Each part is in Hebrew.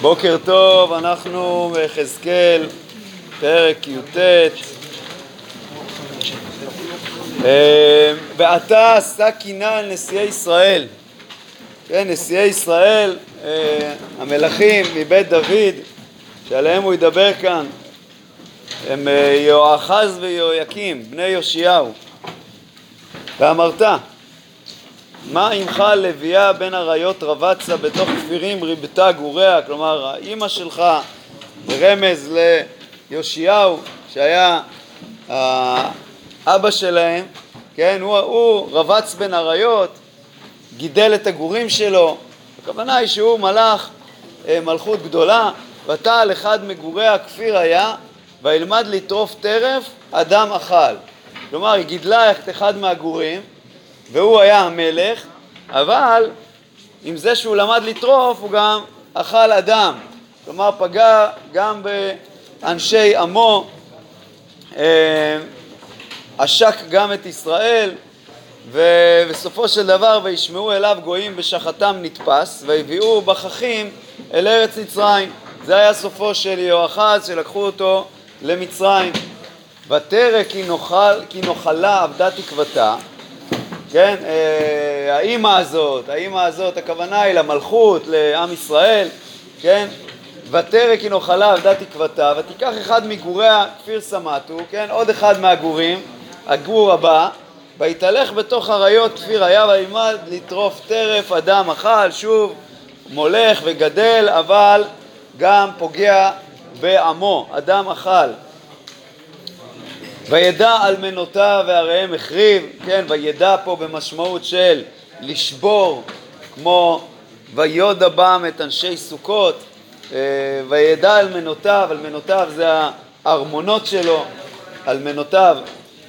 בוקר טוב, אנחנו ביחזקאל, פרק י"ט. אה, ועתה עשה קינה על נשיאי ישראל. כן, נשיאי ישראל, אה, המלכים מבית דוד, שעליהם הוא ידבר כאן, הם אה, יהואחז ויהויקים, בני יאשיהו. ואמרת, מה עמך לביאה בין אריות רבצה בתוך כפירים ריבתה גוריה, כלומר האימא שלך רמז ליאשיהו שהיה האבא שלהם, כן, הוא, הוא רבץ בין אריות, גידל את הגורים שלו, הכוונה היא שהוא מלך אה, מלכות גדולה, ותעל אחד מגורי הכפיר היה וילמד לטרוף טרף אדם אכל. כלומר היא גידלה את אחד מהגורים והוא היה המלך, אבל עם זה שהוא למד לטרוף הוא גם אכל אדם, כלומר פגע גם באנשי עמו, אה, עשק גם את ישראל, ובסופו של דבר וישמעו אליו גויים בשחתם נתפס, והביאו בככים אל ארץ מצרים. זה היה סופו של יהואחז שלקחו אותו למצרים. ותרא כי, נאכלה עבדה תקוותה כן, אה, האימא הזאת, האימא הזאת, הכוונה היא למלכות, לעם ישראל, כן, ותרא כי נאכלה עבדה תקוותה, ותיקח אחד מגוריה כפיר סמטו, כן, עוד אחד מהגורים, הגור הבא, ויתהלך בתוך אריות כפיר היה וילמד לטרוף טרף אדם אכל, שוב מולך וגדל, אבל גם פוגע בעמו, אדם אכל. וידע אלמנותיו ועריהם החריב, כן, וידע פה במשמעות של לשבור, כמו ויודע בם את אנשי סוכות, אה, וידע אלמנותיו, אלמנותיו זה הארמונות שלו, אלמנותיו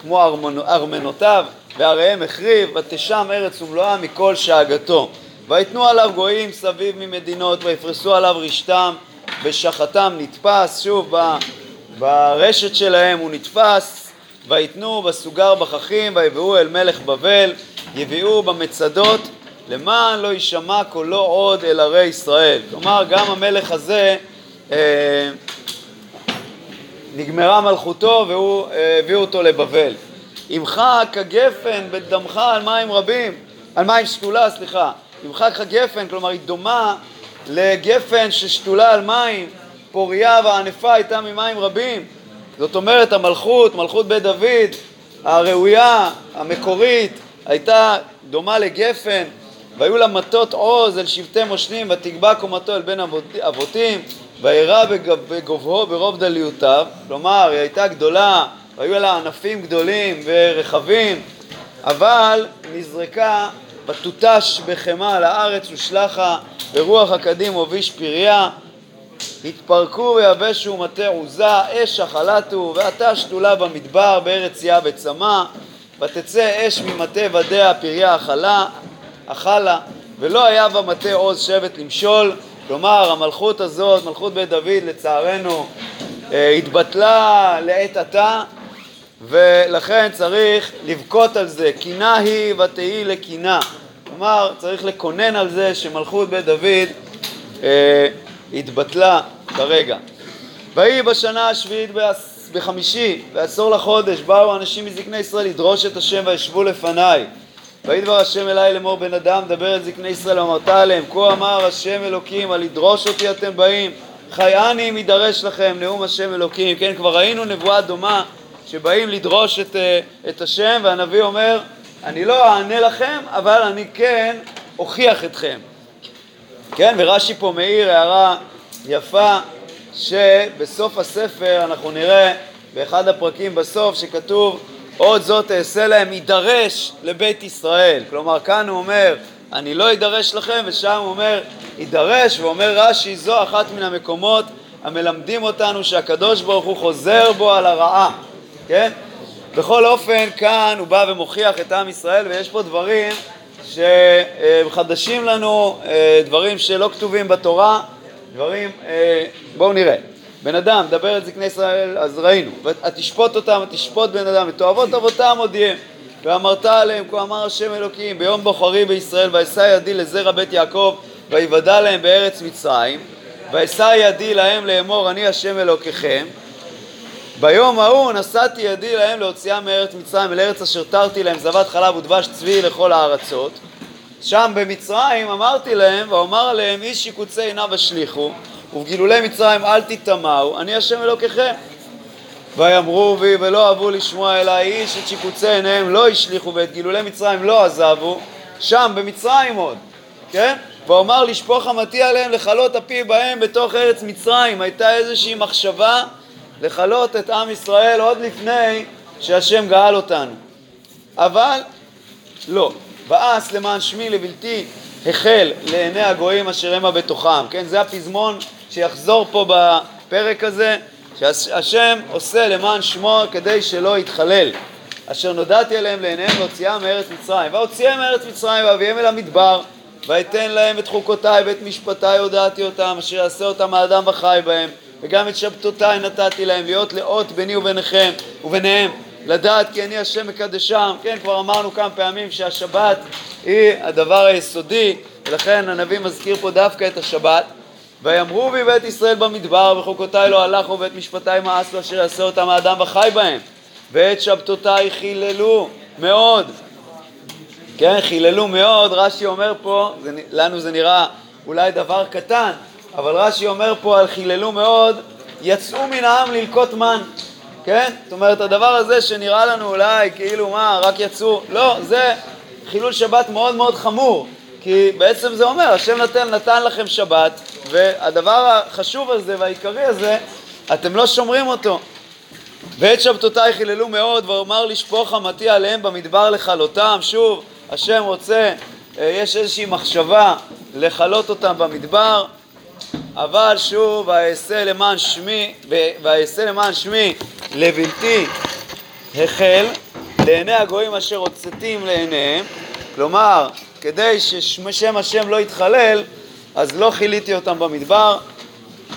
כמו ארמנותיו, ועריהם החריב, ותשם ארץ ומלואה מכל שאגתו. ויתנו עליו גויים סביב ממדינות, ויפרסו עליו רשתם, ושחתם נתפס, שוב ברשת שלהם הוא נתפס, ויתנו בסוגר בככים ויביאו אל מלך בבל יביאו במצדות למען לא יישמע קולו עוד אל ערי ישראל. כלומר גם המלך הזה אה, נגמרה מלכותו והוא אה, הביא אותו לבבל. עמך כגפן בדמך על מים רבים, על מים שתולה, סליחה. עמך כגפן, כלומר היא דומה לגפן ששתולה על מים, פוריה וענפה הייתה ממים רבים. זאת אומרת המלכות, מלכות בית דוד, הראויה, המקורית, הייתה דומה לגפן, והיו לה מטות עוז אל שבטי מושנים, ותגבע קומתו אל בין אבותים, וירא בגובהו ברוב דליותיו, כלומר היא הייתה גדולה, והיו לה ענפים גדולים ורחבים, אבל נזרקה ותותש בחמה על הארץ ושלחה ברוח הקדים הוביש פריה התפרקו ויבשו מטה עוזה, אש אכלתו, ועתה שתולה במדבר בארץ יה וצמא, ותצא אש ממטה ודיה פריה אכלה, אכלה, ולא היה במטה עוז שבט למשול, כלומר המלכות הזאת, מלכות בית דוד לצערנו אה, התבטלה לעת עתה ולכן צריך לבכות על זה, קינה היא ותהי לקינה, כלומר צריך לקונן על זה שמלכות בית דוד אה, התבטלה כרגע. ויהי בשנה השביעית בחמישי, בעשור לחודש, באו אנשים מזקני ישראל לדרוש את השם וישבו לפניי. ויהי דבר השם אליי לאמור בן אדם, דבר אל זקני ישראל ואמרת עליהם, כה אמר השם אלוקים, על לדרוש אותי אתם באים, חייני אם יידרש לכם נאום השם אלוקים. כן, כבר ראינו נבואה דומה שבאים לדרוש את, אה, את השם, והנביא אומר, אני לא אענה לכם, אבל אני כן אוכיח אתכם. כן, ורש"י פה מעיר הערה יפה שבסוף הספר אנחנו נראה באחד הפרקים בסוף שכתוב עוד זאת אעשה להם יידרש לבית ישראל כלומר כאן הוא אומר אני לא אדרש לכם ושם הוא אומר יידרש ואומר רש"י זו אחת מן המקומות המלמדים אותנו שהקדוש ברוך הוא חוזר בו על הרעה כן? בכל אופן כאן הוא בא ומוכיח את עם ישראל ויש פה דברים שחדשים לנו, אה, דברים שלא כתובים בתורה, דברים, אה, בואו נראה. בן אדם, דבר את זקני ישראל, אז ראינו, ותשפוט אותם, ותשפוט בן אדם, ותאהבות אבותם הודיעם, ואמרת עליהם, כה אמר השם אלוקים, ביום בוחרי בישראל, ואשא ידי לזרע בית יעקב, ויוודע להם בארץ מצרים, ואשא ידי להם לאמור אני השם אלוקיכם ביום ההוא נשאתי ידי להם להוציאם מארץ מצרים אל ארץ אשר תרתי להם זבת חלב ודבש צבי לכל הארצות. שם במצרים אמרתי להם ואומר עליהם איש שיקוצי עיניו השליכו ובגילולי מצרים אל תטמאו אני השם אלוקיכם. ויאמרו בי ולא אהבו לשמוע אלא איש את שיקוצי עיניהם לא השליכו ואת גילולי מצרים לא עזבו. שם במצרים עוד כן? ואומר לשפוך חמתי עליהם לכלות אפי בהם בתוך ארץ מצרים. הייתה איזושהי מחשבה לכלות את עם ישראל עוד לפני שהשם גאל אותנו. אבל לא. ואס למען שמי לבלתי החל לעיני הגויים אשר המה בתוכם. כן זה הפזמון שיחזור פה בפרק הזה שהשם עושה למען שמו כדי שלא יתחלל. אשר נודעתי עליהם לעיניהם להוציאם מארץ מצרים. והוציאם מארץ מצרים ואביהם אל המדבר ואתן להם את חוקותיי ואת משפטיי הודעתי אותם אשר יעשה אותם האדם וחי בהם וגם את שבתותיי נתתי להם להיות לאות ביני וביניכם וביניהם לדעת כי אני השם מקדשם. כן כבר אמרנו כמה פעמים שהשבת היא הדבר היסודי ולכן הנביא מזכיר פה דווקא את השבת. ויאמרו בי בית ישראל במדבר וחוקותיי לא הלכו ואת משפטיי מאסו אשר יעשה אותם האדם וחי בהם. ואת שבתותיי חיללו מאוד. כן, חיללו מאוד, רש"י אומר פה, זה, לנו זה נראה אולי דבר קטן, אבל רש"י אומר פה על חיללו מאוד, יצאו מן העם ללקוט מן, כן? זאת אומרת, הדבר הזה שנראה לנו אולי כאילו מה, רק יצאו, לא, זה חילול שבת מאוד מאוד חמור, כי בעצם זה אומר, השם נתן, נתן לכם שבת, והדבר החשוב הזה והעיקרי הזה, אתם לא שומרים אותו. ואת שבתותיי חיללו מאוד, ואומר לשפוך חמתי עליהם במדבר לכלותם, שוב, השם רוצה, אה, יש איזושהי מחשבה לכלות אותם במדבר, אבל שוב, ואעשה למען שמי, ואעשה למען שמי לבלתי החל לעיני הגויים אשר הוצאתים לעיניהם, כלומר, כדי ששם השם לא יתחלל, אז לא כיליתי אותם במדבר,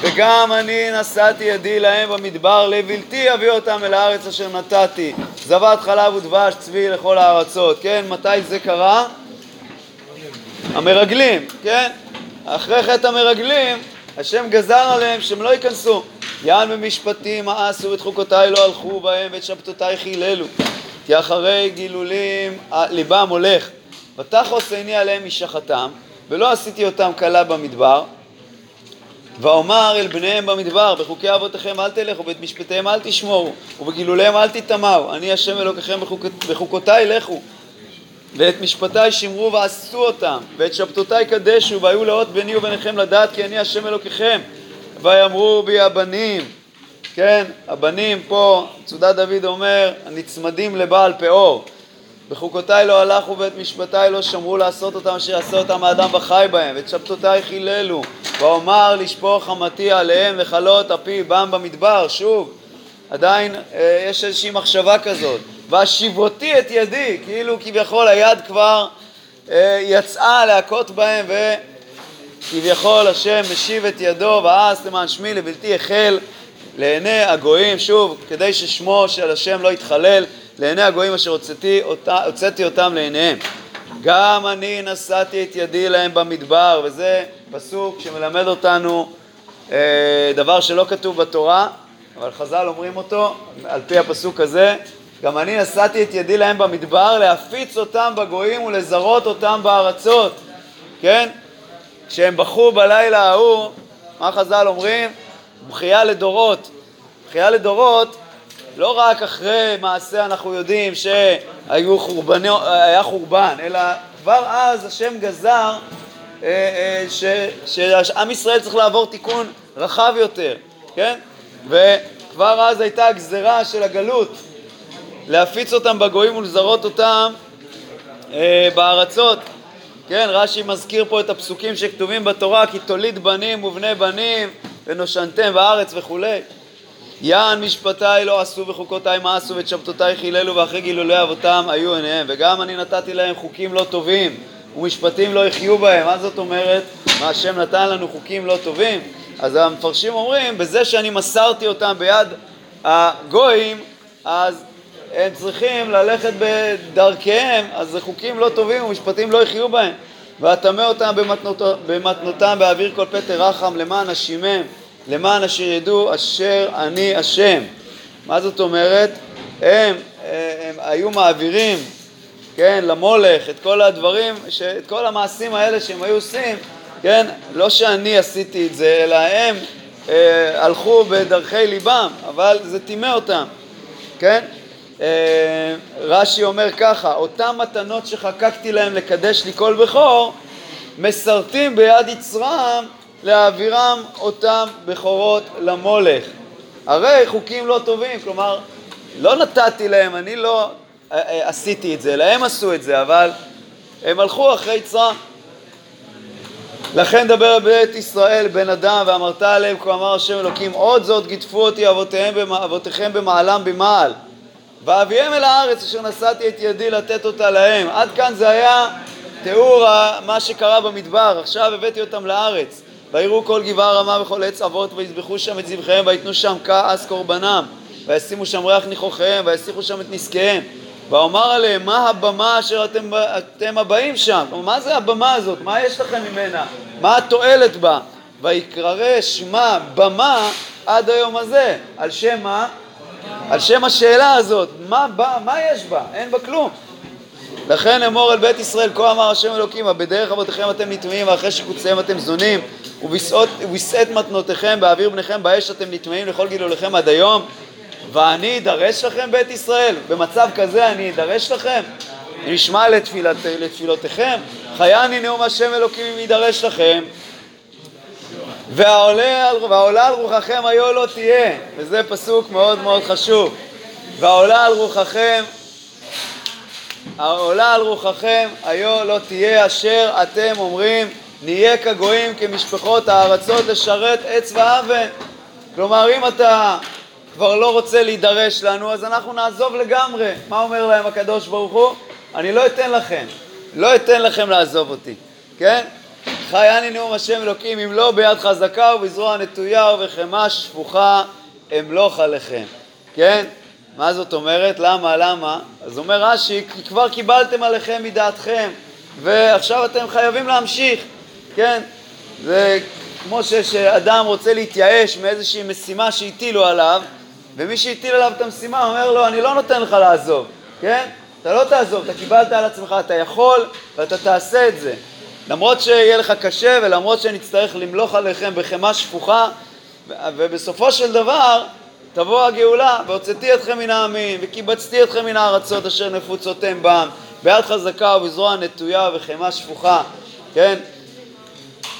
וגם אני נשאתי ידי להם במדבר לבלתי אביא אותם אל הארץ אשר נתתי. זבת חלב ודבש צבי לכל הארצות כן? מתי זה קרה? המרגלים כן אחרי חטא המרגלים השם גזר עליהם שהם לא ייכנסו. יען במשפטים מאסו ואת חוקותיי לא הלכו בהם ואת שבתותיי חיללו. כי אחרי גילולים ליבם הולך. ותחוס עיני עליהם משחתם ולא עשיתי אותם כלה במדבר. ואומר אל בניהם במדבר, בחוקי אבותיכם אל תלכו, ואת משפטיהם אל תשמורו, ובגילוליהם אל תטמאו, אני השם אלוקיכם בחוק... בחוקותיי לכו, ואת משפטיי שמרו ועשו אותם, ואת שבתותיי קדשו, והיו לאות ביני וביניכם לדעת כי אני השם אלוקיכם, ויאמרו בי הבנים, כן, הבנים פה, צודת דוד אומר, הנצמדים לבעל פאור, בחוקותיי לא הלכו ואת משפטיי לא שמרו לעשות אותם אשר יעשה אותם האדם וחי בהם ואת שבתותיי חיללו. ואומר לשפוך חמתי עליהם לכלות אפי בם במדבר. שוב עדיין אה, יש איזושהי מחשבה כזאת והשיבותי את ידי כאילו כביכול היד כבר אה, יצאה להכות בהם וכביכול השם משיב את ידו ואז למען שמי לבלתי החל לעיני הגויים שוב כדי ששמו של השם לא יתחלל לעיני הגויים אשר הוצאתי, אותה, הוצאתי אותם לעיניהם. גם אני נשאתי את ידי להם במדבר, וזה פסוק שמלמד אותנו אה, דבר שלא כתוב בתורה, אבל חז"ל אומרים אותו על פי הפסוק הזה, גם אני נשאתי את ידי להם במדבר להפיץ אותם בגויים ולזרות אותם בארצות, כן? כשהם בכו בלילה ההוא, מה חז"ל אומרים? בכייה לדורות. בכייה לדורות לא רק אחרי מעשה אנחנו יודעים שהיה חורבן, אלא כבר אז השם גזר אה, אה, שעם ישראל צריך לעבור תיקון רחב יותר, כן? וכבר אז הייתה הגזרה של הגלות להפיץ אותם בגויים ולזרות אותם אה, בארצות. כן, רש"י מזכיר פה את הפסוקים שכתובים בתורה כי תוליד בנים ובני בנים ונושנתם בארץ וכולי יען משפטיי לא עשו וחוקותיי עשו ואת שבתותיי חיללו ואחרי גילולי אבותם היו עיניהם וגם אני נתתי להם חוקים לא טובים ומשפטים לא יחיו בהם מה זאת אומרת? מה השם נתן לנו חוקים לא טובים? אז המפרשים אומרים בזה שאני מסרתי אותם ביד הגויים אז הם צריכים ללכת בדרכיהם אז זה חוקים לא טובים ומשפטים לא יחיו בהם ואטמא אותם במתנות, במתנותם באוויר כל פטר רחם למען אשימם למען אשר ידעו אשר אני השם מה זאת אומרת? הם, הם היו מעבירים כן, למולך, את כל הדברים, את כל המעשים האלה שהם היו עושים, כן, לא שאני עשיתי את זה, אלא הם אה, הלכו בדרכי ליבם, אבל זה טימא אותם, כן? אה, רש"י אומר ככה, אותם מתנות שחקקתי להם לקדש לי כל בכור, מסרטים ביד יצרם להעבירם אותם בכורות למולך. הרי חוקים לא טובים, כלומר, לא נתתי להם, אני לא אה, אה, עשיתי את זה, אלא הם עשו את זה, אבל הם הלכו אחרי יצרם. לכן דבר בית ישראל בן אדם ואמרת עליהם כה אמר השם אלוקים עוד זאת גידפו אותי אבותיהם, אבותיכם במעלם במעל ואביהם אל הארץ אשר נשאתי את ידי לתת אותה להם עד כאן זה היה תיאור מה שקרה במדבר עכשיו הבאתי אותם לארץ ויראו כל גבעה רמה וכל עץ אבות ויזבחו שם את זבחיהם ויתנו שם כעס קורבנם וישימו שם ריח ניחוחיהם ויסיחו שם את נזקיהם ואומר עליהם, מה הבמה אשר אתם, אתם הבאים שם? מה זה הבמה הזאת? מה יש לכם ממנה? מה התועלת בה? ויקרא שמה במה עד היום הזה. על שם מה? על שם השאלה הזאת. מה, בא, מה יש בה? אין בה כלום. לכן אמור אל בית ישראל, כה אמר השם אלוקים, בדרך אבותיכם אתם נטמעים, ואחרי שקוציהם אתם זונים, ובשאת מתנותיכם באוויר בניכם באש אתם נטמעים לכל גילוליכם עד היום. ואני אדרש לכם בית ישראל? במצב כזה אני אדרש לכם? נשמע לתפילת, לתפילותיכם? חייני נאום השם אלוקים אם יידרש לכם והעולה על, והעולה על רוחכם היו לא תהיה וזה פסוק מאוד מאוד חשוב והעולה על רוחכם העולה על רוחכם היו לא תהיה אשר אתם אומרים נהיה כגויים כמשפחות הארצות לשרת עץ ואבן כלומר אם אתה כבר לא רוצה להידרש לנו, אז אנחנו נעזוב לגמרי. מה אומר להם הקדוש ברוך הוא? אני לא אתן לכם, לא אתן לכם לעזוב אותי, כן? חייני נאום השם אלוקים, אם לא ביד חזקה ובזרוע נטויה ובחמה שפוכה אמלוך עליכם, כן? מה זאת אומרת? למה? למה? אז אומר רש"י, כבר קיבלתם עליכם מדעתכם ועכשיו אתם חייבים להמשיך, כן? זה כמו שאדם רוצה להתייאש מאיזושהי משימה שהטילו עליו ומי שהטיל עליו את המשימה אומר לו, אני לא נותן לך לעזוב, כן? אתה לא תעזוב, אתה קיבלת על עצמך, אתה יכול ואתה תעשה את זה. למרות שיהיה לך קשה ולמרות שנצטרך למלוך עליכם בחמאה שפוכה, ובסופו של דבר תבוא הגאולה, והוצאתי אתכם מן העמים, וקיבצתי אתכם מן הארצות אשר נפוצותם בם, ביד חזקה ובזרוע נטויה ובחמאה שפוכה, כן?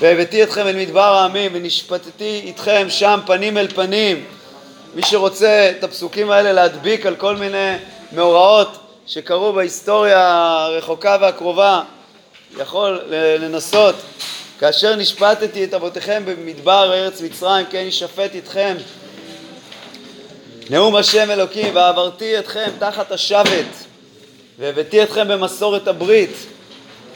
והבאתי אתכם אל מדבר העמים, ונשפטתי איתכם שם פנים אל פנים, מי שרוצה את הפסוקים האלה להדביק על כל מיני מאורעות שקרו בהיסטוריה הרחוקה והקרובה, יכול לנסות. כאשר נשפטתי את אבותיכם במדבר ארץ מצרים, כן ישפט איתכם. נאום השם אלוקים, ועברתי אתכם תחת השבת, והבאתי אתכם במסורת הברית.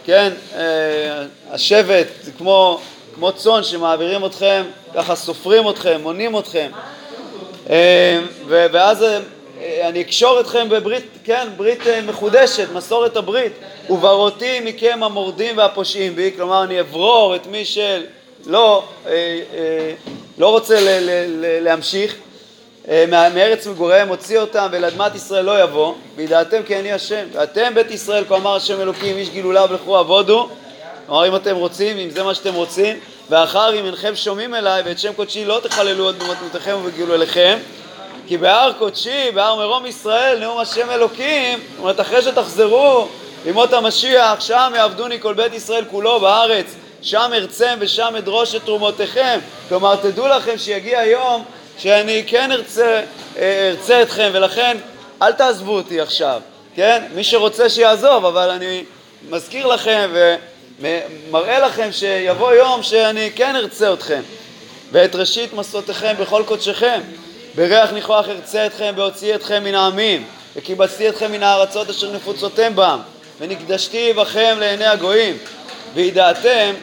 כן, אה, השבט זה כמו, כמו צאן שמעבירים אתכם, ככה סופרים אתכם, מונים אתכם. אה, ואז אני אקשור אתכם בברית, כן, ברית אה, מחודשת, מסורת הברית, וברותי מכם המורדים והפושעים בי, כלומר אני אברור את מי שלא לא רוצה ל, ל, ל, להמשיך. מארץ מגוריהם, הוציא אותם ולאדמת ישראל לא יבוא, וידעתם כי אני השם, ואתם בית ישראל, כה אמר השם אלוקים, איש גילוליו לכו עבודו, כלומר אם אתם רוצים, אם זה מה שאתם רוצים, ואחר אם אינכם שומעים אליי ואת שם קודשי לא תחללו עוד במתנותיכם ובגילו אליכם כי בהר קודשי, בהר מרום ישראל, נאום השם אלוקים, זאת אומרת אחרי שתחזרו לימות המשיח, שם יעבדוני כל בית ישראל כולו בארץ, שם ארצם ושם אדרוש את תרומותיכם. כלומר, תדעו לכם שיגיע יום שאני כן ארצה, אה, ארצה אתכם, ולכן אל תעזבו אותי עכשיו, כן? מי שרוצה שיעזוב, אבל אני מזכיר לכם ו... מראה לכם שיבוא יום שאני כן ארצה אתכם ואת ראשית מסעותיכם בכל קודשכם בריח ניחוח ארצה אתכם והוציא אתכם מן העמים וקיבצתי אתכם מן הארצות אשר נפוצותם בם ונקדשתי בכם לעיני הגויים. וידעתם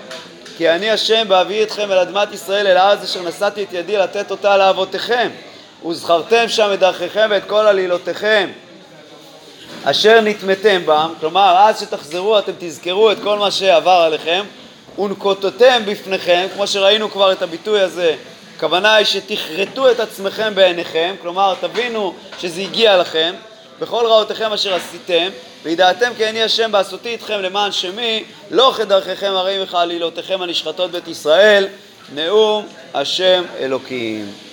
כי אני השם בהביא אתכם אל אדמת ישראל אל הארץ אשר נשאתי את ידי לתת אותה לאבותיכם וזכרתם שם את דרכיכם ואת כל עלילותיכם. אשר נטמתם בם, כלומר אז שתחזרו אתם תזכרו את כל מה שעבר עליכם ונקוטותם בפניכם, כמו שראינו כבר את הביטוי הזה, הכוונה היא שתכרתו את עצמכם בעיניכם, כלומר תבינו שזה הגיע לכם, בכל רעותיכם אשר עשיתם, וידעתם כי אני השם בעשותי איתכם למען שמי, לא כדרככם הרעים וכעלילותיכם הנשחטות בית ישראל, נאום השם אלוקים.